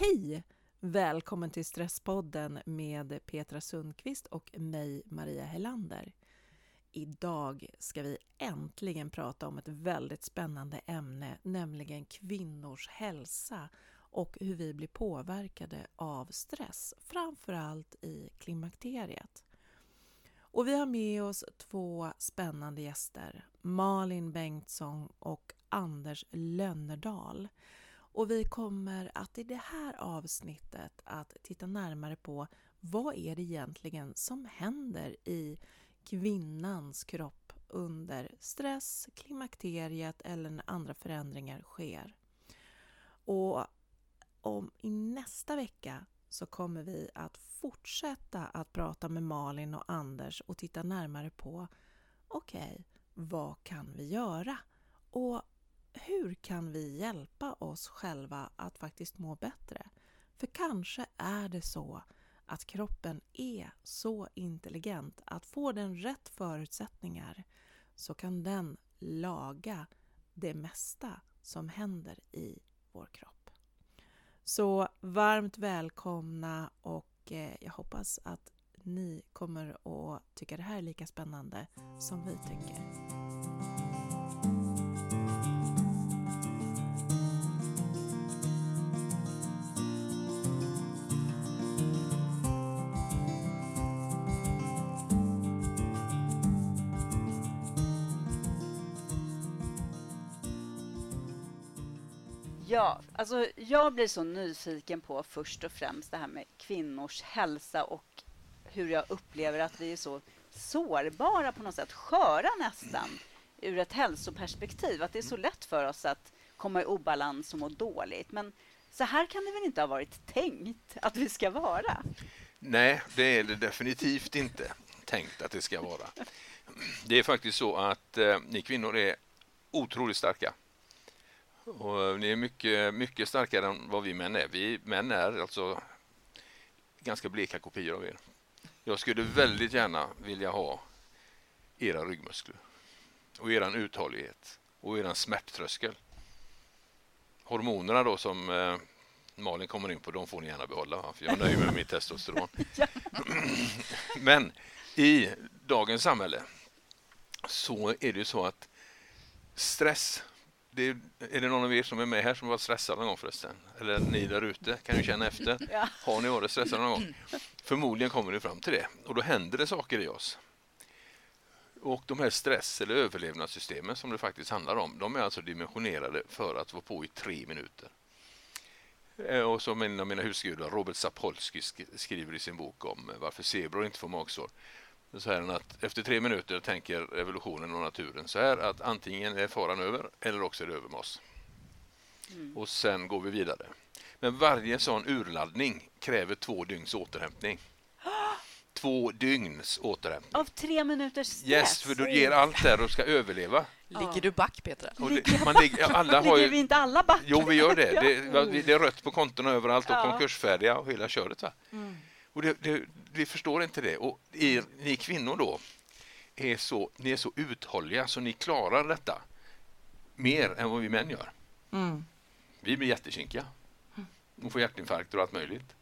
Hej! Välkommen till Stresspodden med Petra Sundqvist och mig, Maria Helander. Idag ska vi äntligen prata om ett väldigt spännande ämne, nämligen kvinnors hälsa och hur vi blir påverkade av stress, framför allt i klimakteriet. Och vi har med oss två spännande gäster, Malin Bengtsson och Anders Lönnerdal. Och vi kommer att i det här avsnittet att titta närmare på vad är det egentligen som händer i kvinnans kropp under stress, klimakteriet eller när andra förändringar sker. Och om i nästa vecka så kommer vi att fortsätta att prata med Malin och Anders och titta närmare på okej, okay, vad kan vi göra? Och hur kan vi hjälpa oss själva att faktiskt må bättre? För kanske är det så att kroppen är så intelligent att får den rätt förutsättningar så kan den laga det mesta som händer i vår kropp. Så varmt välkomna och eh, jag hoppas att ni kommer att tycka det här är lika spännande som vi tycker. Ja, alltså jag blir så nyfiken på först och främst det här med kvinnors hälsa och hur jag upplever att vi är så sårbara på något sätt, sköra nästan, ur ett hälsoperspektiv. Att det är så lätt för oss att komma i obalans och må dåligt. Men så här kan det väl inte ha varit tänkt att vi ska vara? Nej, det är det definitivt inte tänkt att det ska vara. Det är faktiskt så att eh, ni kvinnor är otroligt starka. Och ni är mycket, mycket starkare än vad vi män är. Vi män är alltså ganska bleka kopior av er. Jag skulle väldigt gärna vilja ha era ryggmuskler och er uthållighet och er smärttröskel. Hormonerna då som eh, Malin kommer in på, de får ni gärna behålla, för jag nöjer mig med mitt testosteron. Men i dagens samhälle så är det ju så att stress det är, är det någon av er som är med här som varit stressad någon gång förresten? Eller ni där ute kan ju känna efter. Ja. Har ni varit stressade någon gång? Förmodligen kommer ni fram till det och då händer det saker i oss. Och de här stress eller överlevnadssystemen som det faktiskt handlar om, de är alltså dimensionerade för att vara på i tre minuter. Eh, och som en av mina husgudar, Robert Sapolsky, skriver i sin bok om varför zebror inte får magsår så här att efter tre minuter tänker revolutionen och naturen så här att antingen är faran över eller också är det över med oss. Mm. Och sen går vi vidare. Men varje sån urladdning kräver två dygns återhämtning. Två dygns återhämtning. Av tre minuters stress? Yes, för du ger allt där och ska överleva. Ligger du back, Petra? Det, man ligger, alla har ju, ligger vi inte alla back? Jo, vi gör det. Det, det är rött på kontona överallt och ja. konkursfärdiga och hela köret. Va? Mm. Och det, det, vi förstår inte det. Och er, ni kvinnor då, är så, ni är så uthålliga så ni klarar detta mer än vad vi män gör. Mm. Vi blir jättekinkiga och får hjärtinfarkt och allt möjligt.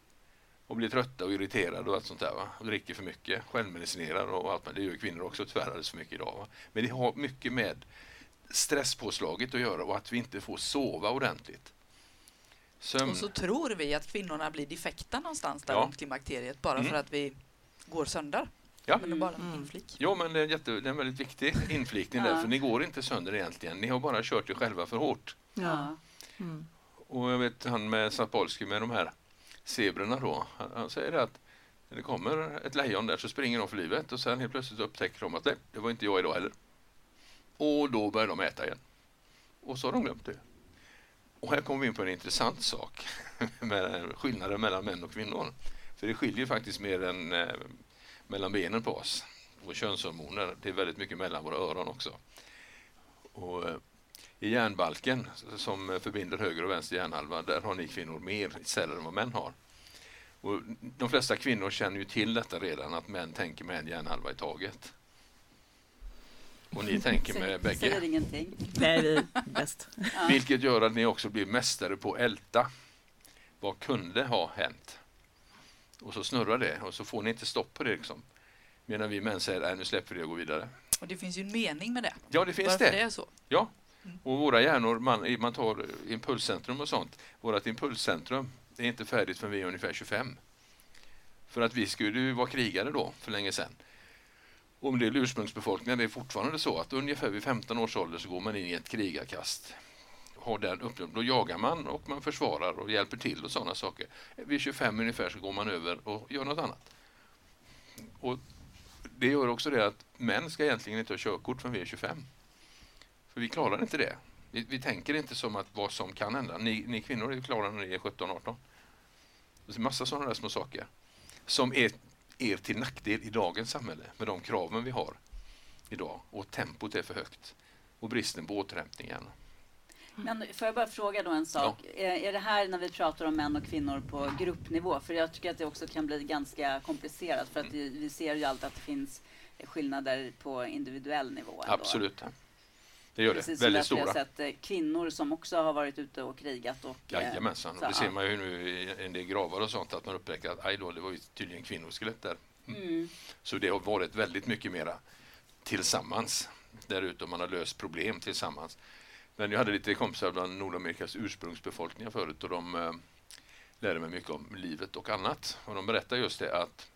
Och blir trötta och irriterade och allt sånt där. Va? Och dricker för mycket, självmedicinerar och allt. Men det gör kvinnor också tyvärr alldeles för mycket idag. Va? Men det har mycket med stresspåslaget att göra och att vi inte får sova ordentligt. Sömn. Och så tror vi att kvinnorna blir defekta någonstans där ja. runt klimakteriet bara mm. för att vi går sönder. Ja. Men det är bara en mm. inflik. Jo, men det är, jätte, det är en väldigt viktig inflikning där, för ni går inte sönder egentligen. Ni har bara kört er själva för hårt. Ja. Mm. Och jag vet han med Sapolsky med de här zebrorna då, han, han säger att när det kommer ett lejon där så springer de för livet och sen helt plötsligt upptäcker de att nej, det var inte jag idag heller. Och då börjar de äta igen. Och så har de glömt det. Och här kommer vi in på en intressant sak med skillnaden mellan män och kvinnor. För det skiljer faktiskt mer än eh, mellan benen på oss och könshormoner. Det är väldigt mycket mellan våra öron också. Och, eh, I hjärnbalken som förbinder höger och vänster hjärnhalva, där har ni kvinnor mer celler än vad män har. Och de flesta kvinnor känner ju till detta redan, att män tänker med en hjärnhalva i taget. Och ni tänker med bägge. Säger ingenting. Nej, vi bäst. Vilket gör att ni också blir mästare på att älta. vad kunde ha hänt? Och så snurrar det och så får ni inte stopp på det. Liksom. Medan vi män säger att nu släpper vi det och går vidare. Och det finns ju en mening med det. Ja, det finns Varför det. det är så. Ja, mm. och våra hjärnor, man, man tar impulscentrum och sånt. Vårt impulscentrum är inte färdigt förrän vi är ungefär 25. För att vi skulle ju vara krigare då för länge sedan. Och om det är det är fortfarande så att ungefär vid 15 års ålder så går man in i ett krigarkast. Har den. Då jagar man och man försvarar och hjälper till och sådana saker. Vid 25 ungefär så går man över och gör något annat. Och det gör också det att män ska egentligen inte ha körkort förrän vi är 25. För vi klarar inte det. Vi, vi tänker inte som att vad som kan hända. Ni, ni kvinnor är klara när ni är 17-18. Det är massa sådana där små saker som är er till nackdel i dagens samhälle med de kraven vi har idag och tempot är för högt och bristen på återhämtningen. Men får jag bara fråga då en sak. Ja. Är, är det här när vi pratar om män och kvinnor på gruppnivå? För jag tycker att det också kan bli ganska komplicerat för att vi, vi ser ju alltid att det finns skillnader på individuell nivå. Ändå. Absolut. Det gör Precis det. Väldigt stora. Vi har sett eh, kvinnor som också har varit ute och krigat. Och, eh, Jajamensan. Och det ser man ju nu i en gravar och sånt att man upptäcker att aj då, det var ju tydligen kvinnoskelett där. Mm. Mm. Så det har varit väldigt mycket mera tillsammans där ute man har löst problem tillsammans. Men jag hade lite kompisar bland Nordamerikas ursprungsbefolkningar förut och de eh, lärde mig mycket om livet och annat. Och de berättade just det att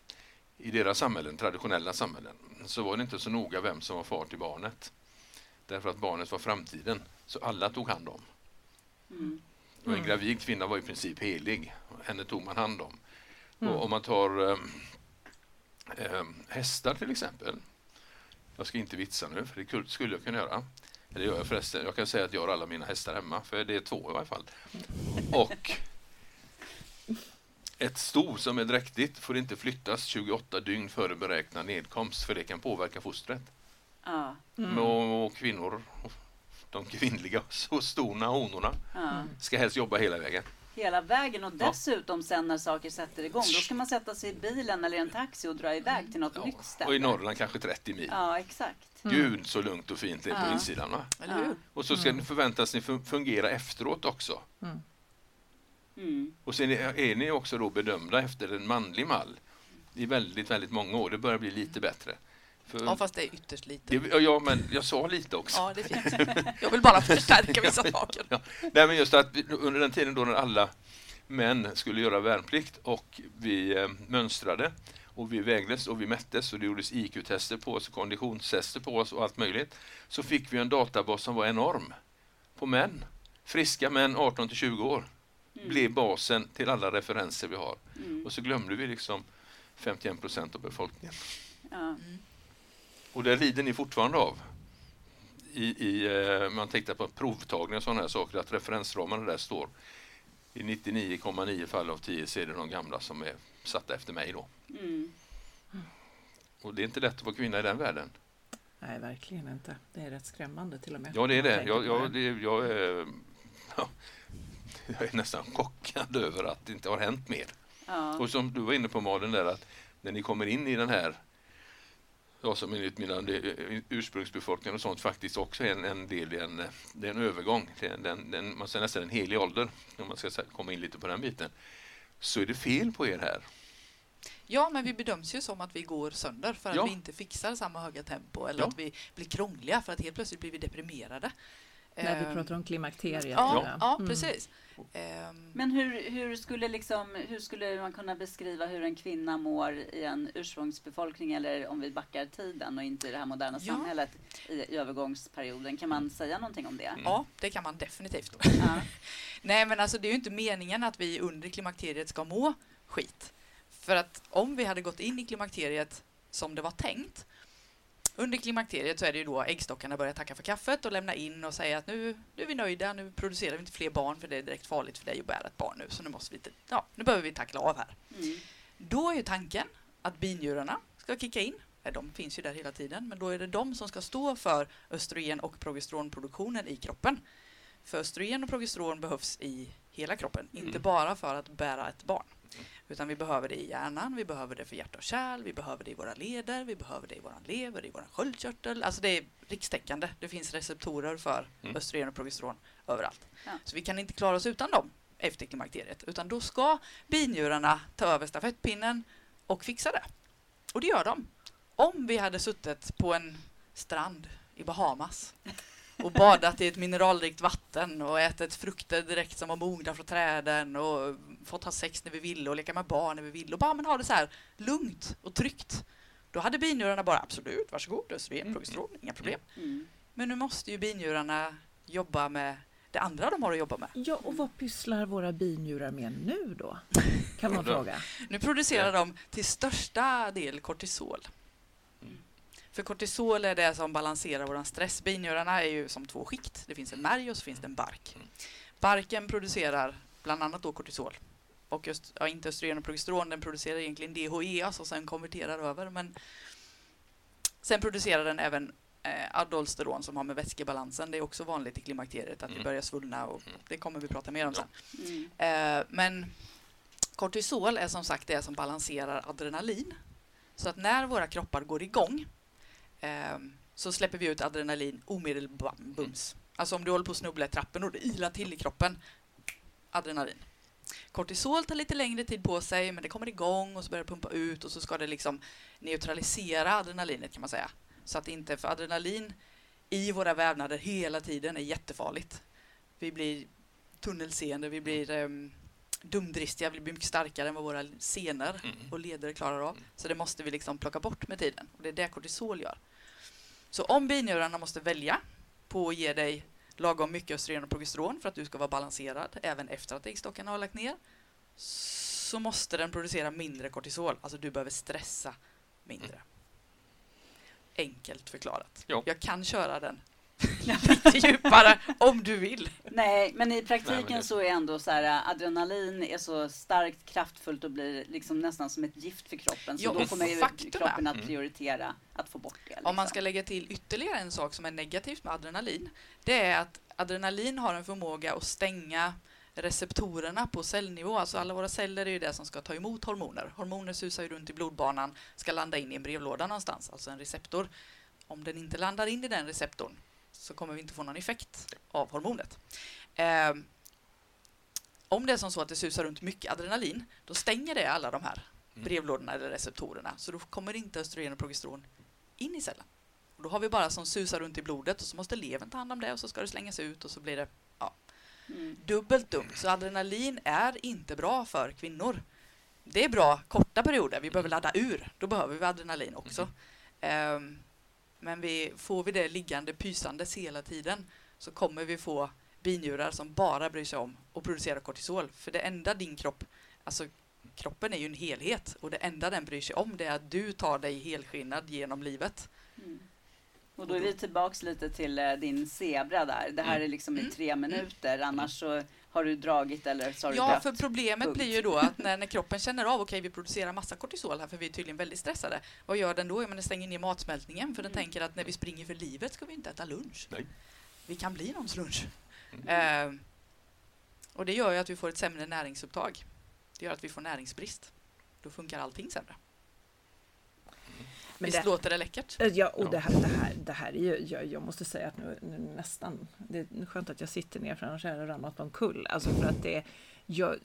i deras samhällen, traditionella samhällen, så var det inte så noga vem som var far till barnet. Därför att barnet var framtiden, så alla tog hand om. Mm. Och en mm. gravid kvinna var i princip helig. Henne tog man hand om. Mm. Och om man tar eh, eh, hästar till exempel. Jag ska inte vitsa nu, för det skulle jag kunna göra. Det gör jag förresten. Jag kan säga att jag har alla mina hästar hemma, för det är två i varje fall. Och ett sto som är dräktigt får inte flyttas 28 dygn före beräknad nedkomst, för det kan påverka fostret. Ja. Mm. Och, och, kvinnor, de kvinnliga så stona honorna, ja. ska helst jobba hela vägen. Hela vägen och dessutom ja. sen när saker sätter igång, då ska man sätta sig i bilen eller en taxi och dra iväg till något ja. nytt ställe. Och i Norrland kanske 30 mil. Ja, exakt. Mm. Gud så lugnt och fint det är på insidan. Va? Och så ska mm. ni förväntas ni fungera efteråt också. Mm. Mm. Och sen är ni också då bedömda efter en manlig mall i väldigt, väldigt många år. Det börjar bli lite bättre. För, ja, fast det är ytterst lite. Det, ja, men jag sa lite också. Ja, det är fint. Jag vill bara förstärka vissa saker. Ja. Nej, men just att under den tiden då när alla män skulle göra värnplikt och vi eh, mönstrade och vi vägdes och vi mättes och det gjordes IQ-tester på oss, konditionstester på oss och allt möjligt, så fick vi en databas som var enorm på män. Friska män 18 till 20 år mm. blev basen till alla referenser vi har. Mm. Och så glömde vi liksom 51 procent av befolkningen. Ja. Och det lider ni fortfarande av. I, i, eh, man tänkte på provtagning och sådana här saker, att referensramarna där står i 99,9 fall av 10 så är det de gamla som är satta efter mig då. Mm. Och det är inte lätt att vara kvinna i den världen. Nej, verkligen inte. Det är rätt skrämmande till och med. Ja, det är det. Jag, jag, det, jag, är, ja, jag är nästan chockad över att det inte har hänt mer. Ja. Och som du var inne på Malin, där, att när ni kommer in i den här ja, som enligt mina ursprungsbefolkningar och sånt faktiskt också är en, en del i en, det är en övergång. Det är en, den, man säger nästan en helig ålder, om man ska komma in lite på den biten. Så är det fel på er här. Ja, men vi bedöms ju som att vi går sönder för att ja. vi inte fixar samma höga tempo eller ja. att vi blir krångliga för att helt plötsligt blir vi deprimerade. När vi ehm, pratar om klimakteriet. Ja, ja mm. precis. Um, Men hur, hur, skulle liksom, hur skulle man kunna beskriva hur en kvinna mår i en ursprungsbefolkning eller om vi backar tiden och inte i det här moderna ja. samhället i, i, övergångsperioden? Kan man säga någonting om det? Mm. Ja, det kan man definitivt. Ja. Nej, men alltså det är ju inte meningen att vi under klimakteriet ska må skit. För att om vi hade gått in i klimakteriet som det var tänkt under klimakteriet så är det ju då äggstockarna börjar tacka för kaffet och lämna in och säga att nu, nu är vi nöjda, nu producerar vi inte fler barn för det är direkt farligt för dig att bära ett barn nu, så nu måste vi, ja, nu behöver vi tackla av här. Mm. Då är ju tanken att binjurarna ska kicka in. De finns ju där hela tiden, men då är det de som ska stå för östrogen och progesteronproduktionen i kroppen. För östrogen och progesteron behövs i hela kroppen, mm. inte bara för att bära ett barn. Utan vi behöver det i hjärnan, vi behöver det för hjärta och kärl, vi behöver det i våra leder, vi behöver det i våran lever, i våran sköldkörtel. Alltså det är rikstäckande. Det finns receptorer för mm. östrogen och progesteron överallt. Ja. Så vi kan inte klara oss utan dem. efter klimakteriet, utan då ska binjurarna ta över stafettpinnen och fixa det. Och det gör de. Om vi hade suttit på en strand i Bahamas och badat i ett mineralrikt vatten och ätit frukter direkt som var mogna från träden och fått ha sex när vi ville och leka med barn när vi ville och bara men ha det så här lugnt och tryggt. Då hade binjurarna bara absolut, varsågod, östrogen, mm. progesteron, inga problem. Mm. Men nu måste ju binjurarna jobba med det andra de har att jobba med. Ja, och vad pysslar våra binjurar med nu då? Kan man fråga. Nu producerar de till största del kortisol. För kortisol är det som balanserar vår stress. Binjurarna är ju som två skikt. Det finns en märg och så finns det en bark. Barken producerar bland annat då kortisol. Och just, ja, inte östrogen och progesteron, den producerar egentligen DHEA och sen konverterar över. Men sen producerar den även eh, adolsteron som har med vätskebalansen. Det är också vanligt i klimakteriet att mm. vi börjar svullna och mm. det kommer vi prata mer om sen. Mm. Eh, men kortisol är som sagt det som balanserar adrenalin. Så att när våra kroppar går igång eh, så släpper vi ut adrenalin omedelbart. Bums. Alltså om du håller på att snubbla i trappen och det ilar till i kroppen, adrenalin. Kortisol tar lite längre tid på sig, men det kommer igång och så börjar det pumpa ut och så ska det liksom neutralisera adrenalinet kan man säga. Så att inte, för adrenalin i våra vävnader hela tiden är jättefarligt. Vi blir tunnelseende, vi blir um, dumdristiga, vi blir mycket starkare än vad våra senor mm. och leder klarar av. Så det måste vi liksom plocka bort med tiden och det är det kortisol gör. Så om binjurarna måste välja på att ge dig lagom mycket östrogen och progesteron för att du ska vara balanserad även efter att äggstockarna har lagt ner så måste den producera mindre kortisol. Alltså du behöver stressa mindre. Mm. Enkelt förklarat. Jo. Jag kan köra den lite djupare om du vill. Nej, men i praktiken Nej, det... så är ändå så här adrenalin är så starkt kraftfullt och blir liksom nästan som ett gift för kroppen. Så jo, då kommer ju kroppen att mm. prioritera mm. att få bort det. Liksom. Om man ska lägga till ytterligare en sak som är negativt med adrenalin. Det är att adrenalin har en förmåga att stänga receptorerna på cellnivå. Alltså alla våra celler är ju det som ska ta emot hormoner. Hormoner susar ju runt i blodbanan, ska landa in i en brevlåda någonstans, alltså en receptor. Om den inte landar in i den receptorn så kommer vi inte få någon effekt av hormonet. Eh, om det är som så att det susar runt mycket adrenalin, då stänger det alla de här mm. brevlådorna eller receptorerna, så då kommer inte östrogen och progesteron in i cellen. Och då har vi bara som susar runt i blodet och så måste levern ta hand om det och så ska det slängas ut och så blir det ja, mm. dubbelt dumt. Så adrenalin är inte bra för kvinnor. Det är bra korta perioder, vi behöver ladda ur, då behöver vi adrenalin också. Mm. Um, men vi, får vi det liggande pysandes hela tiden så kommer vi få binjurar som bara bryr sig om att producera kortisol. För det enda din kropp, alltså kroppen är ju en helhet och det enda den bryr sig om det är att du tar dig helskinnad genom livet. Mm. Och då är vi tillbaks lite till uh, din zebra där. Det här mm. är liksom i mm. tre mm. minuter, annars så har du dragit eller så har Ja, för problemet Punkt. blir ju då att när, när kroppen känner av, okej okay, vi producerar massa kortisol här för vi är tydligen väldigt stressade. Vad gör den då? Ja, men den stänger ner matsmältningen för den mm. tänker att när vi springer för livet ska vi inte äta lunch. Nej. Vi kan bli någons lunch. Mm. Uh, och det gör ju att vi får ett sämre näringsupptag. Det gör att vi får näringsbrist. Då funkar allting sämre. Men Visst det, låter det läckert? Eh, ja, och det här, det här, det här är ju, jag, jag måste säga att nu, nu, nästan, det är skönt att jag sitter ner för annars hade jag ramlat omkull. Alltså för att det, jag,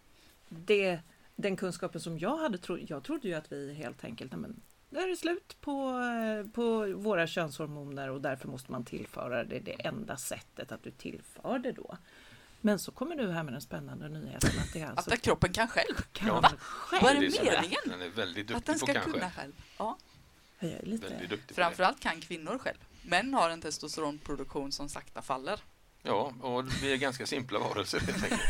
det, den kunskapen som jag hade, tro, jag trodde ju att vi helt enkelt, men det är slut på, på våra könshormoner och därför måste man tillföra det, det enda sättet att du tillför det då. Men så kommer du här med den spännande nyheten att det är alltså... Att kroppen kan själv? Kan ja. själv. Vad är det meningen? Den är väldigt duktig att den ska på kunna själv. Ja. Jag är lite... Framförallt kan kvinnor själv. Män har en testosteronproduktion som sakta faller. Ja, och vi är ganska simpla varelser helt enkelt.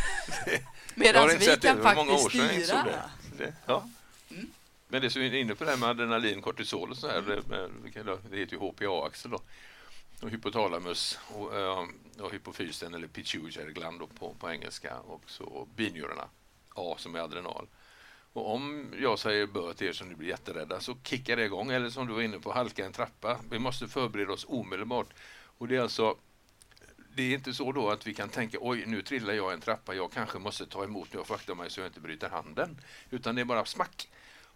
Medan vi kan faktiskt styra. Det. Det, ja. Mm. Men det som är inne på det här med adrenalin, kortisol och så här, mm. det, det heter ju HPA-axel då. Och hypotalamus och, och hypofysen eller pituitary gland på, på engelska och så binjurarna, A som är adrenal. Och om jag säger bö till er som nu blir jätterädda så kickar det igång. Eller som du var inne på, halka en trappa. Vi måste förbereda oss omedelbart. Och det är alltså det är inte så då att vi kan tänka oj, nu trillar jag en trappa, jag kanske måste ta emot mig och fakta mig så jag inte bryter handen. Utan det är bara smack.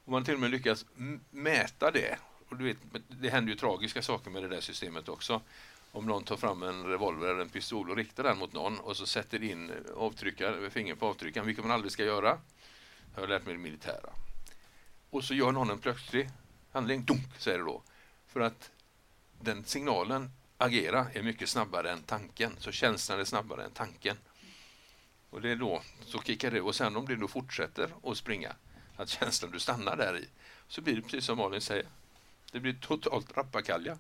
Och man till och med lyckas mäta det. Och du vet, det händer ju tragiska saker med det där systemet också. om någon tar fram en revolver eller en pistol och riktar den mot någon och så sätter in avtryckar, fingret på avtryckaren, vilket man aldrig ska göra. Jag har lärt mig det militära. Och så gör någon en plötslig handling, dunk, säger det då. För att den signalen agera är mycket snabbare än tanken, så känslan är snabbare än tanken. Och det är då, så kickar det och sen om det då fortsätter att springa, att känslan du stannar där i, så blir det precis som Malin säger. Det blir totalt rappakalja.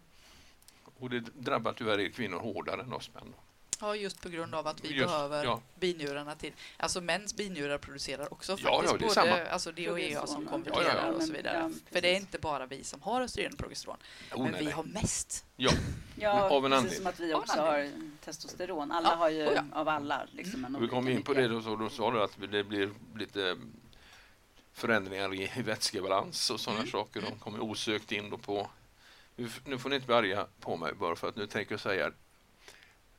Och det drabbar tyvärr er kvinnor hårdare än oss män. Ja, just på grund av att vi just, behöver ja. binjurarna till... Alltså mäns binjurar producerar också faktiskt ja, ja, både samma. alltså DHEA som konverterar ja, och så vidare. För det är inte bara vi som har östrogen och progesteron. Oh, men nej, vi nej. har mest. Ja, ja av en precis som att vi också har testosteron. Alla har ju oh, av alla liksom en Vi kom in på det då, så då sa du att det blir lite förändringar i vätskebalans och sådana mm. saker. De kommer osökt in då på nu får ni inte bli arga på mig bara för att nu tänker jag säga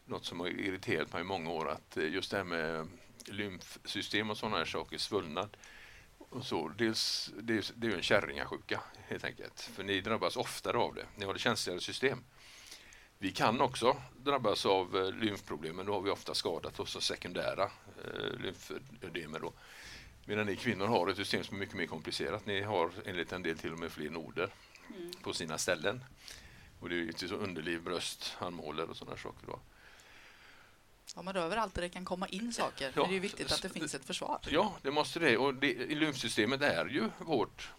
något som har irriterat mig i många år att eh, just det här med lymfsystem och sådana här saker, svullnad och så, dels, det, det är ju en kärringasjuka helt enkelt. För ni drabbas oftare av det. Ni har det känsligare system. Vi kan också drabbas av eh, lymfproblem, men då har vi ofta skadat oss av sekundära eh, lymfödemer. Då. Medan ni kvinnor har ett system som är mycket mer komplicerat. Ni har enligt en del till och med fler noder mm. på sina ställen. Och det är ju till underliv, bröst, handmåler och sådana saker. Då. Ja, men överallt där det kan komma in saker. Ja, det är ju viktigt att det finns ett försvar. Ja, det måste det. Och det, lymfsystemet är ju vårt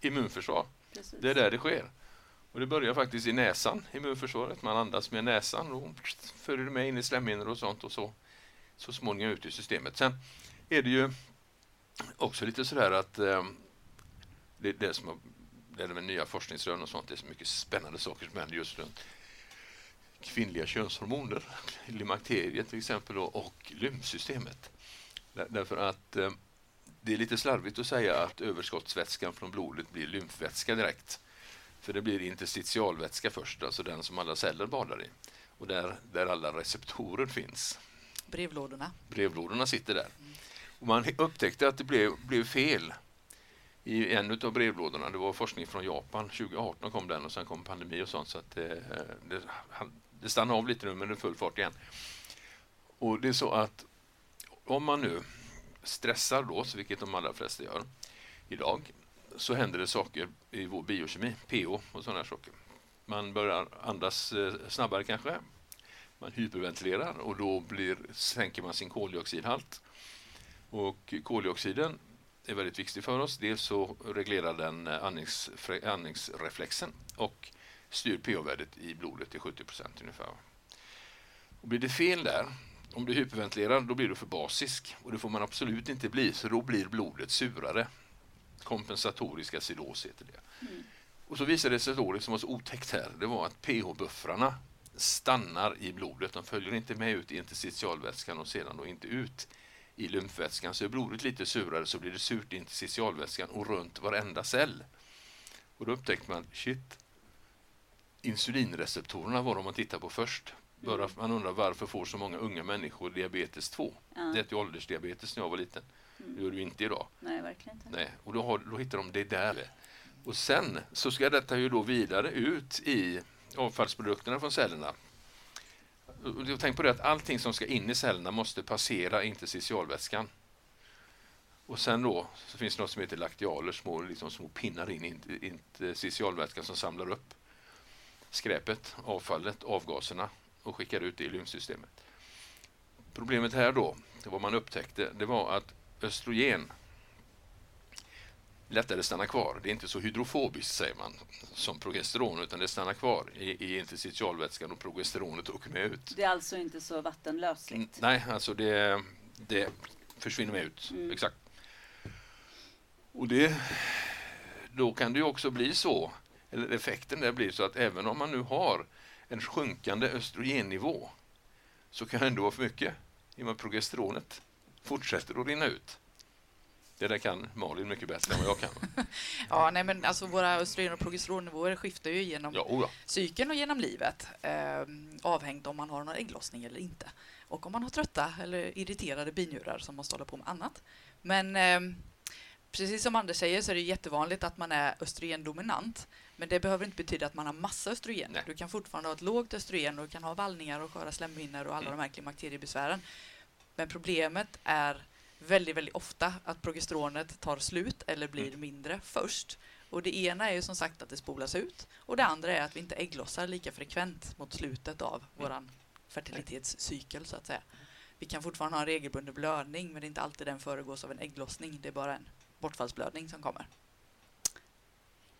immunförsvar. Precis. Det är där det sker. Och det börjar faktiskt i näsan, immunförsvaret. Man andas med näsan och följer med in i slemhinnor och sånt och så, så småningom ut i systemet. Sen är det ju också lite sådär att eh, det, det som har, det är med nya forskningsrön och sånt, det är så mycket spännande saker som händer just runt kvinnliga könshormoner, limakteriet till exempel och lymfsystemet. Därför att eh, det är lite slarvigt att säga att överskottsvätskan från blodet blir lymfvätska direkt. För det blir interstitialvätska först, alltså den som alla celler badar i. Och där, där alla receptorer finns. Brevlådorna. Brevlådorna sitter där. Mm. Och man upptäckte att det blev, blev fel i en av brevlådorna. Det var forskning från Japan. 2018 kom den och sen kom pandemi och sånt. Så att det, det, det stannar av lite nu men det är full fart igen. Och det är så att om man nu stressar då, vilket de allra flesta gör idag, så händer det saker i vår biokemi, PO och sådana saker. Man börjar andas eh, snabbare kanske. Man hyperventilerar och då blir, sänker man sin koldioxidhalt. Och koldioxiden är väldigt viktig för oss. Dels så reglerar den eh, andnings, andningsreflexen och styr pH-värdet i blodet till 70 procent ungefär. Och blir det fel där, om du hyperventilerar, då blir du för basisk och det får man absolut inte bli, så då blir blodet surare. Kompensatorisk acidos heter det. Mm. Och så visade det sig då, det som var så otäckt här, det var att pH-buffrarna stannar i blodet. De följer inte med ut i interstitialvätskan och sedan då inte ut i lymfvätskan. Så är blodet lite surare så blir det surt i interstitialvätskan och runt varenda cell. Och då upptäckte man, shit, insulinreceptorerna var de man tittar på först. Mm. Man undrar varför får så många unga människor diabetes 2? Ja. Det hette åldersdiabetes när jag var liten. Mm. Det gör du inte idag. Nej, verkligen inte. Nej. Och då, har, då hittar de det där. Och sen så ska detta ju då vidare ut i avfallsprodukterna från cellerna. tänk på det att allting som ska in i cellerna måste passera interstitialvätskan. Och sen då så finns det något som heter laktialer, små, liksom små pinnar in i interstitialvätskan som samlar upp skräpet, avfallet, avgaserna och skickar ut det i lymfsystemet. Problemet här då, vad man upptäckte, det var att östrogen lättare stannar kvar. Det är inte så hydrofobiskt säger man som progesteron utan det stannar kvar i, i interstitialvätskan och progesteronet åker med ut. Det är alltså inte så vattenlösligt? Nej, alltså det, det försvinner med ut. Mm. Exakt. Och det, då kan det ju också bli så eller effekten där blir så att även om man nu har en sjunkande östrogennivå så kan det ändå vara för mycket i och med progesteronet fortsätter att rinna ut. Det där kan Malin mycket bättre än vad jag kan. ja, nej, men alltså våra östrogen och progesteronnivåer skiftar ju genom ja, oh cykeln och genom livet. Eh, avhängt om man har någon ägglossning eller inte. Och om man har trötta eller irriterade binjurar som måste hålla på med annat. Men eh, precis som Anders säger så är det jättevanligt att man är östrogendominant. Men det behöver inte betyda att man har massa östrogen. Nej. Du kan fortfarande ha ett lågt östrogen och du kan ha vallningar och sköra slemhinnor och alla mm. de här klimakteriebesvären. Men problemet är väldigt, väldigt ofta att progesteronet tar slut eller blir mm. mindre först. Och det ena är ju som sagt att det spolas ut och det andra är att vi inte ägglossar lika frekvent mot slutet av mm. våran fertilitetscykel så att säga. Vi kan fortfarande ha en regelbunden blödning men det är inte alltid den föregås av en ägglossning. Det är bara en bortfallsblödning som kommer.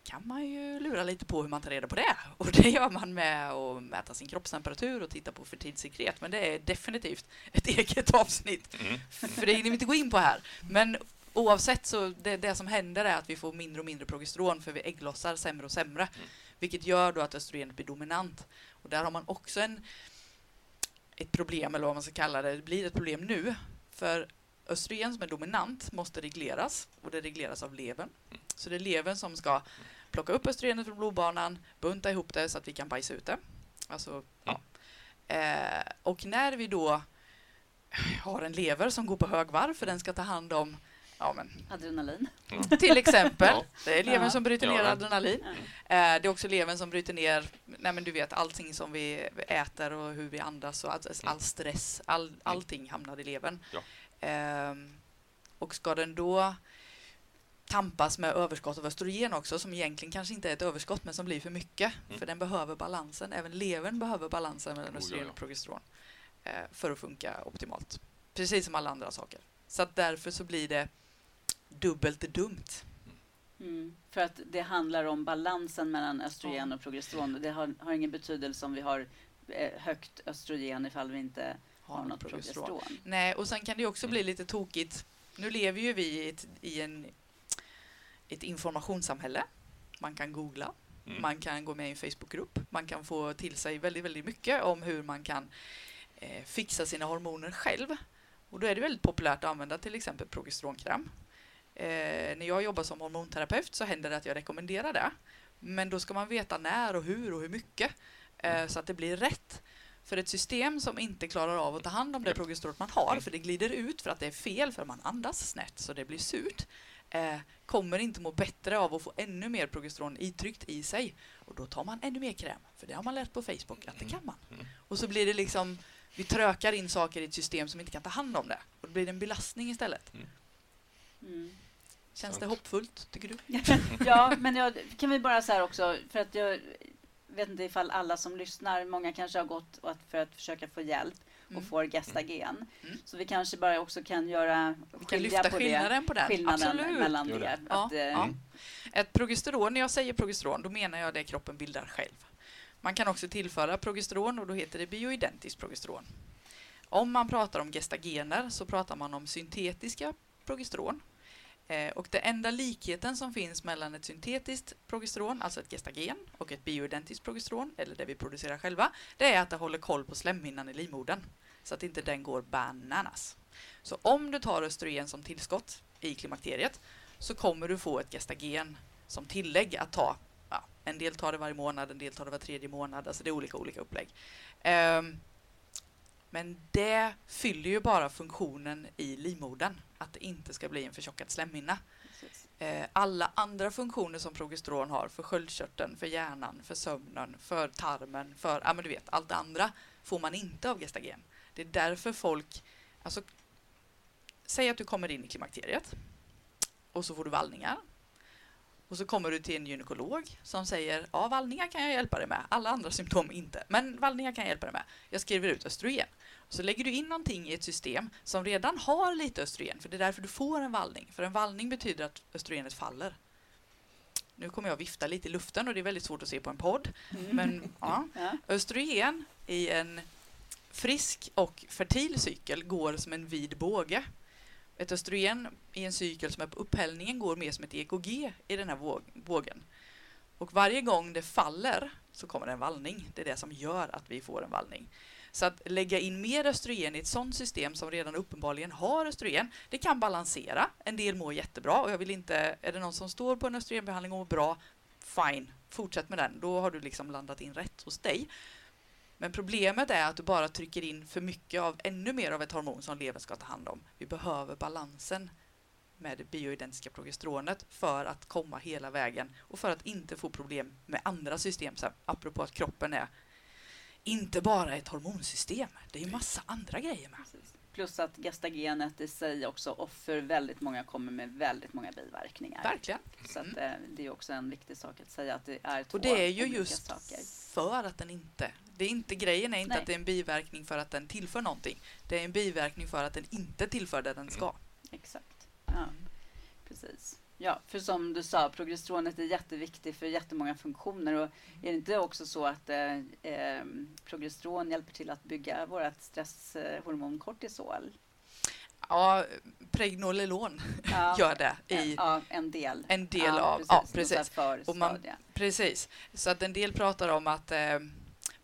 kan man ju lura lite på hur man tar reda på det. Och det gör man med att mäta sin kroppstemperatur och titta på fertilsekret. Men det är definitivt ett eget avsnitt. Mm. För det hinner vi inte gå in på här. Men oavsett så det, det som händer är att vi får mindre och mindre progesteron för vi ägglossar sämre och sämre. Mm. Vilket gör då att östrogenet blir dominant. Och där har man också en, ett problem, eller vad man ska kalla det. Det blir ett problem nu. För östrogen som är dominant måste regleras och det regleras av levern. Så det är levern som ska plocka upp östrogenet från blodbanan, bunta ihop det så att vi kan bajsa ut det. Alltså, ja. Eh, och när vi då har en lever som går på högvarv för den ska ta hand om Ja, men. Adrenalin. Mm. Till exempel. Ja. Det är levern ja. som bryter ner adrenalin. Ja. Eh, det är också levern som bryter ner nej, men du vet, allting som vi äter och hur vi andas och all, all stress. All, allting hamnar i levern. Um, och ska den då tampas med överskott av östrogen också, som egentligen kanske inte är ett överskott, men som blir för mycket. Mm. För den behöver balansen. Även levern behöver balansen mellan oh, östrogen och progesteron eh, för att funka optimalt. Precis som alla andra saker. Så att därför så blir det dubbelt dumt. Mm. För att det handlar om balansen mellan östrogen och progesteron. Det har, har ingen betydelse om vi har eh, högt östrogen ifall vi inte har, något progesteron. progesteron. Nej, och sen kan det också bli lite tokigt. Nu lever ju vi i ett, i en, ett informationssamhälle. Man kan googla, mm. man kan gå med i en Facebookgrupp, man kan få till sig väldigt, väldigt mycket om hur man kan eh, fixa sina hormoner själv. Och då är det väldigt populärt att använda till exempel progesteronkräm. Eh, när jag jobbar som hormonterapeut så händer det att jag rekommenderar det. Men då ska man veta när och hur och hur mycket eh, så att det blir rätt. För ett system som inte klarar av att ta hand om det progesteronet man har, för det glider ut för att det är fel, för man andas snett så det blir surt, eh, kommer inte må bättre av att få ännu mer progesteron itryckt i sig. Och då tar man ännu mer kräm, för det har man lärt på Facebook att det kan man. Mm. Och så blir det liksom, vi trökar in saker i ett system som inte kan ta hand om det. Och då blir det en belastning istället. Mm. mm. Känns det hoppfullt, tycker du? ja, men jag, kan vi bara säga också, för att jag vet inte ifall alla som lyssnar, många kanske har gått för att försöka få hjälp och mm. får gestagen. Mm. mm. Så vi kanske bara också kan göra vi kan lyfta på skillnaden det, på den. Skillnaden Absolut. mellan det. det. Ja, att, ja. Eh, mm. Ett progesteron, när jag säger progesteron, då menar jag det kroppen bildar själv. Man kan också tillföra progesteron och då heter det bioidentiskt progesteron. Om man pratar om gestagener så pratar man om syntetiska progesteron Eh, och det enda likheten som finns mellan ett syntetiskt progesteron, alltså ett gestagen, och ett bioidentiskt progesteron, eller det vi producerar själva, det är att det håller koll på slemhinnan i livmodern, så att inte den går bananas. Så om du tar östrogen som tillskott i klimakteriet så kommer du få ett gestagen som tillägg att ta. Ja, en del tar det varje månad, en del tar det var tredje månad, alltså det är olika olika upplägg. Ehm, men det fyller ju bara funktionen i livmodern, att det inte ska bli en förtjockad slemhinna. Eh, alla andra funktioner som progesteron har för sköldkörteln, för hjärnan, för sömnen, för tarmen, för ja, men du vet, allt det andra får man inte av gestagen. Det är därför folk... Alltså, säg att du kommer in i klimakteriet och så får du vallningar. Och så kommer du till en gynekolog som säger ja, vallningar kan jag hjälpa dig med. Alla andra symptom inte, men vallningar kan jag hjälpa dig med. Jag skriver ut östrogen. Så lägger du in någonting i ett system som redan har lite östrogen, för det är därför du får en vallning. För en vallning betyder att östrogenet faller. Nu kommer jag vifta lite i luften och det är väldigt svårt att se på en podd. Mm. Men ja, östrogen i en frisk och fertil cykel går som en vid båge. Ett östrogen i en cykel som är på upphällningen går mer som ett EKG i den här bågen. Och varje gång det faller så kommer det en vallning. Det är det som gör att vi får en vallning. Så att lägga in mer östrogen i ett sådant system som redan uppenbarligen har östrogen, det kan balansera. En del mår jättebra och jag vill inte, är det någon som står på en östrogenbehandling och mår bra, fine, fortsätt med den. Då har du liksom landat in rätt hos dig. Men problemet är att du bara trycker in för mycket av ännu mer av ett hormon som levern ska ta hand om. Vi behöver balansen med det bioidentiska progesteronet för att komma hela vägen och för att inte få problem med andra system. Så här, apropå att kroppen är inte bara ett hormonsystem, det är ju massa andra grejer med. Plus att gestagenet i sig också, offer väldigt många kommer med väldigt många biverkningar. Verkligen. Så att, mm. det är också en viktig sak att säga att det är två Och det är ju just saker. för att den inte... Det är inte grejen är inte Nej. att det är en biverkning för att den tillför någonting. Det är en biverkning för att den inte tillför det den ska. Exakt. Ja, precis. Ja, för som du sa, progesteronet är jätteviktigt för jättemånga funktioner. Och är det inte också så att eh, eh progesteron hjälper till att bygga vårt stresshormon kortisol? Ja, pregnololon ja, gör det. I ja, en del. En del ja, av... Ja, precis. Och man, precis. Så att en del pratar om att eh,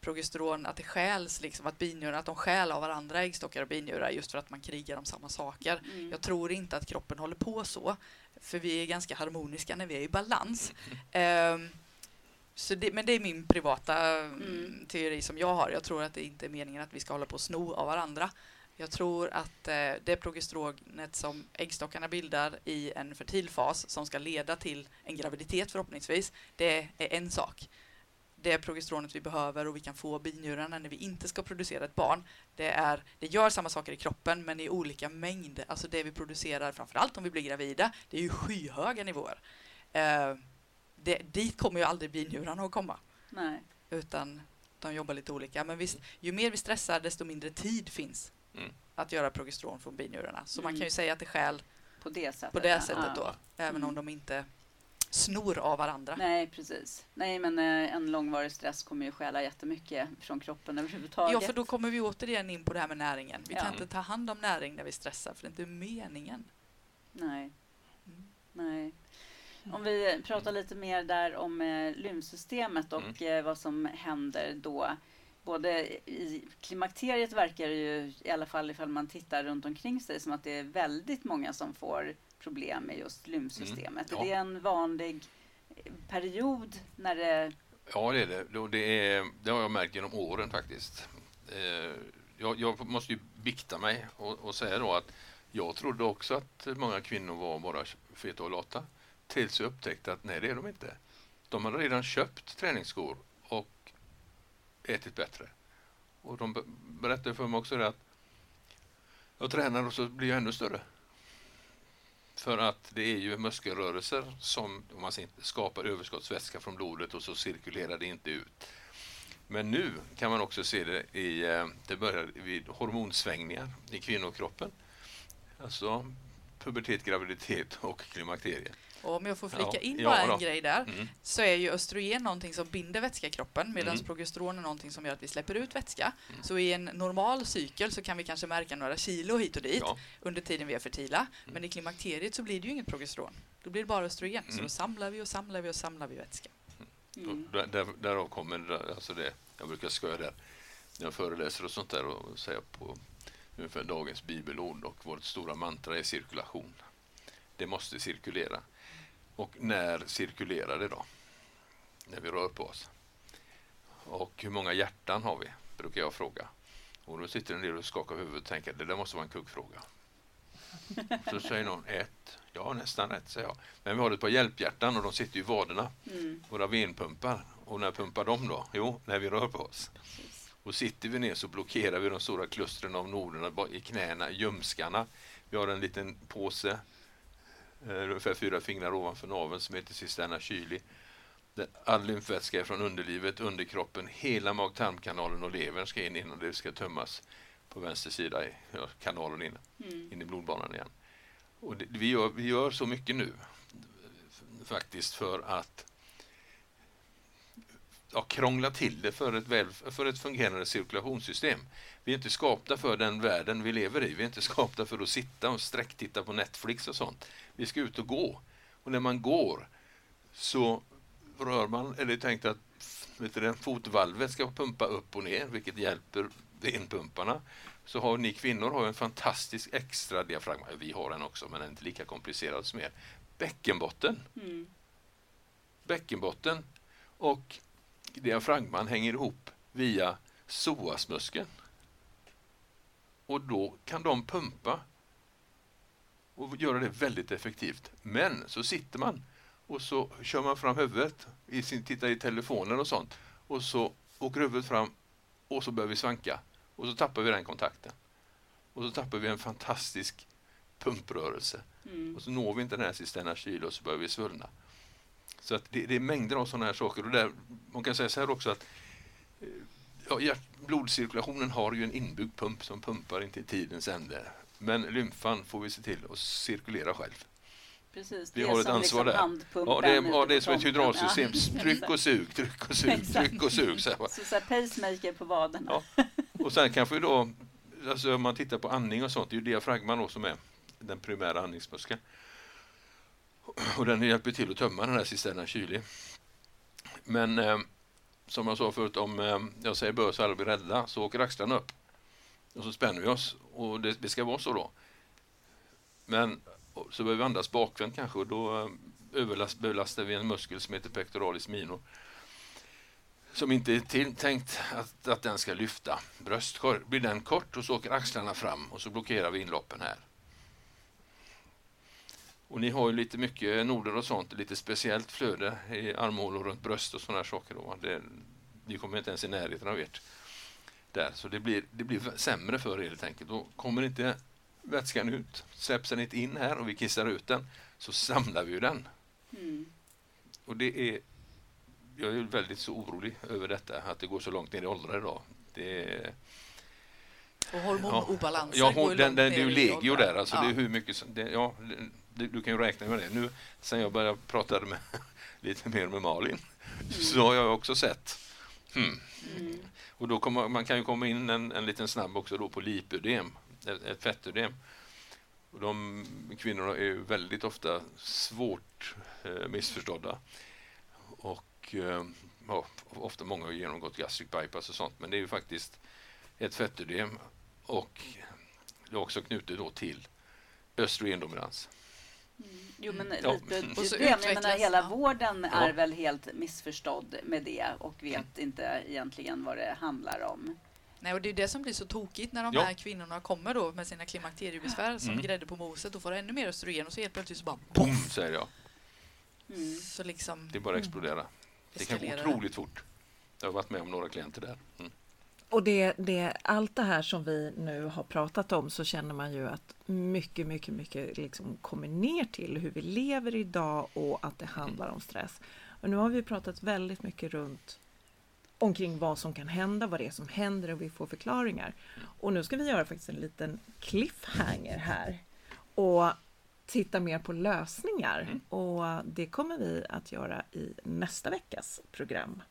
progesteron, att det skäls, liksom, att, binjurar, att de skäl av varandra, äggstockar och binjurar, just för att man krigar om samma saker. Mm. Jag tror inte att kroppen håller på så, för vi är ganska harmoniska när vi är i balans. Um, så det, men det är min privata mm. teori som jag har. Jag tror att det inte är meningen att vi ska hålla på och sno av varandra. Jag tror att eh, det progesteronet som äggstockarna bildar i en fertilfas som ska leda till en graviditet förhoppningsvis, det är en sak det progesteronet vi behöver och vi kan få binjurarna när vi inte ska producera ett barn. Det, är, det gör samma saker i kroppen men i olika mängd. Alltså det vi producerar, framförallt om vi blir gravida, det är ju skyhöga nivåer. Eh, det, dit kommer ju aldrig binjurarna att komma. Nej. Utan de jobbar lite olika. Men visst, ju mer vi stressar desto mindre tid finns mm. att göra progesteron från binjurarna. Så mm. man kan ju säga att det skäl på det sättet, på det sättet då, ja. även mm. om de inte snor av varandra. Nej, precis. Nej, men eh, en långvarig stress kommer ju stjäla jättemycket från kroppen överhuvudtaget. Ja, för då kommer vi återigen in på det här med näringen. Vi ja. kan inte ta hand om näring när vi stressar, för det är inte meningen. Nej. Mm. Nej. Om vi pratar lite mer där om eh, lymfsystemet och mm. eh, vad som händer då. Både i klimakteriet verkar det ju, i alla fall ifall man tittar runt omkring sig, som att det är väldigt många som får problem med just lymfsystemet. Mm, ja. Är det en vanlig period när det... Ja, det är det. Det, är, det har jag märkt genom åren faktiskt. Eh, jag, jag måste ju bikta mig och, och, säga då att jag trodde också att många kvinnor var bara feta och lata. Tills jag upptäckte att nej, det är de inte. De har redan köpt träningsskor och ätit bättre. Och de berättade för mig också det att jag tränar och så blir jag ännu större. För att det är ju muskelrörelser som om man skapar överskottsvätska från blodet och så cirkulerar det inte ut. Men nu kan man också se det i, eh, det börjar vid hormonsvängningar i kvinnokroppen. Alltså pubertet, graviditet och klimakteriet. Och om jag får flika in ja, bara en grej där, mm. så är ju östrogen någonting som binder vätska i kroppen, medan mm. progesteron är någonting som gör att vi släpper ut vätska. Mm. Så i en normal cykel så kan vi kanske märka några kilo hit och dit ja. under tiden vi är fertila, mm. men i klimakteriet så blir det ju inget progesteron. Då blir det bara östrogen, så då mm. samlar vi och samlar vi och samlar vi vätska. Mm. Där, där, därav kommer alltså det, jag brukar skoja där, när jag föreläser och sånt där och säga på ungefär dagens bibelord och vårt stora mantra är cirkulation. Det måste cirkulera. Och när cirkulerar det då? När vi rör på oss. Och hur många hjärtan har vi? Brukar jag fråga. Och då sitter en del och skakar huvudet och tänker det där måste vara en kuggfråga. Så säger någon ett. Ja, nästan rätt, säger jag. Men vi har ett par hjälphjärtan och de sitter i vaderna. Mm. Våra venpumpar. Och när pumpar de då? Jo, när vi rör på oss. Och sitter vi ner så blockerar vi de stora klustren av noderna i knäna, ljumskarna. Vi har en liten påse ungefär fyra fingrar ovanför naveln som heter cisterna kyli. All lymfvätska är från underlivet, underkroppen, hela mag-tarmkanalen och levern ska in innan det ska tömmas på vänster sida i ja, kanalen in, mm. in i blodbanan igen. Och det, vi, gör, vi gör så mycket nu faktiskt för att ja, krångla till det för ett, väl, för ett fungerande cirkulationssystem. Vi är inte skapta för den världen vi lever i. Vi är inte skapta för att sitta och sträcktitta på Netflix och sånt. Vi ska ut och gå. Och när man går så rör man, eller tänkt att vet du, fotvalvet ska pumpa upp och ner, vilket hjälper venpumparna. Så har ni kvinnor har en fantastisk extra diafragma. Vi har den också, men den är inte lika komplicerad som er. Bäckenbotten. Mm. Bäckenbotten och diafragman hänger ihop via psoasmuskeln. Och då kan de pumpa och göra det väldigt effektivt. Men så sitter man och så kör man fram huvudet, i sin, tittar i telefonen och sånt och så åker huvudet fram och så börjar vi svanka och så tappar vi den kontakten. Och så tappar vi en fantastisk pumprörelse. Mm. Och så når vi inte den här cisterna kyl och så börjar vi svullna. Så att det, det är mängder av sådana här saker. Och där, man kan säga så här också att eh, ja, hjärt, blodcirkulationen har ju en inbyggd pump som pumpar in till tidens ände. Men lymfan får vi se till att cirkulera själv. Precis, vi har ett ansvar liksom där. Ja, det är, ja, det är som ett hydraulsystem. Tryck och sug, tryck och sug, tryck och sug. Så, här. så, så här pacemaker på vaderna. Ja. Och sen kanske då, alltså om man tittar på andning och sånt, det är ju diafragman då som är den primära andningsmuskeln. Och den hjälper till att tömma den här cisternen kylig. Men eh, som jag sa förut, om eh, jag säger bör så alla blir rädda så åker axlarna upp. Och så spänner vi oss och det, det ska vara så då. Men så behöver vi andas bakvänt kanske och då eh, överlast, vi en muskel som heter pectoralis minor som inte är till, tänkt att, att den ska lyfta bröstkorg. Blir den kort och så åker axlarna fram och så blockerar vi inloppen här. Och ni har ju lite mycket noder och sånt, lite speciellt flöde i armhålor runt bröst och sådana saker. Då. Det, ni kommer inte ens i närheten av ert där, så det blir, det blir sämre för er helt enkelt. Då kommer inte vätskan ut, släpps den inte in här och vi kissar ut den, så samlar vi ju den. Mm. Och det är, jag är väldigt så orolig över detta, att det går så långt ner i åldrar idag. Det och hormonobalanser ja, ja, går den, den, Det är ju legio där, alltså ja. det är hur mycket, det, ja, du, du, kan ju räkna med det. Nu sen jag började prata med, lite mer med Malin så har jag också sett hmm. mm. Och då kommer, man kan ju komma in en, en liten snabb också då på lipödem, ett, ett fettödem. Och de kvinnorna är väldigt ofta svårt eh, missförstådda. Och eh, ja, ofta många har genomgått gastric bypass och sånt, men det är ju faktiskt ett fettödem och det är också knutet då till östrogendominans. Mm. Jo, men ja. lite mm. det. Jag menar, hela vården är ja. väl helt missförstådd med det och vet mm. inte egentligen vad det handlar om. Nej, och det är det som blir så tokigt när de ja. här kvinnorna kommer då med sina klimakteriebesvär som mm. grädde på moset och får ännu mer östrogen och så helt plötsligt så bara boom, säger jag. Mm. Så liksom, det bara exploderar. Det kan gå otroligt fort. Jag har varit med om några klienter där. Mm. Och det, det, allt det här som vi nu har pratat om så känner man ju att mycket, mycket, mycket liksom kommer ner till hur vi lever idag och att det handlar om stress. Och nu har vi pratat väldigt mycket runt omkring vad som kan hända, vad det är som händer och vi får förklaringar. Och nu ska vi göra faktiskt en liten cliffhanger här och titta mer på lösningar. Mm. Och det kommer vi att göra i nästa veckas program.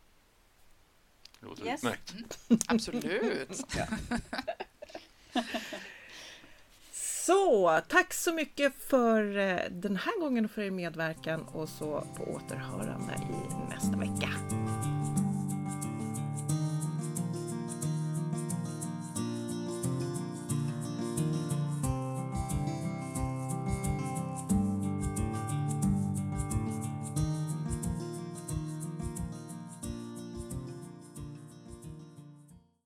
Låter yes. utmärkt. Mm. Absolut. Så, tack så mycket för eh, den här gången och för er medverkan och så på återhörande i nästa vecka.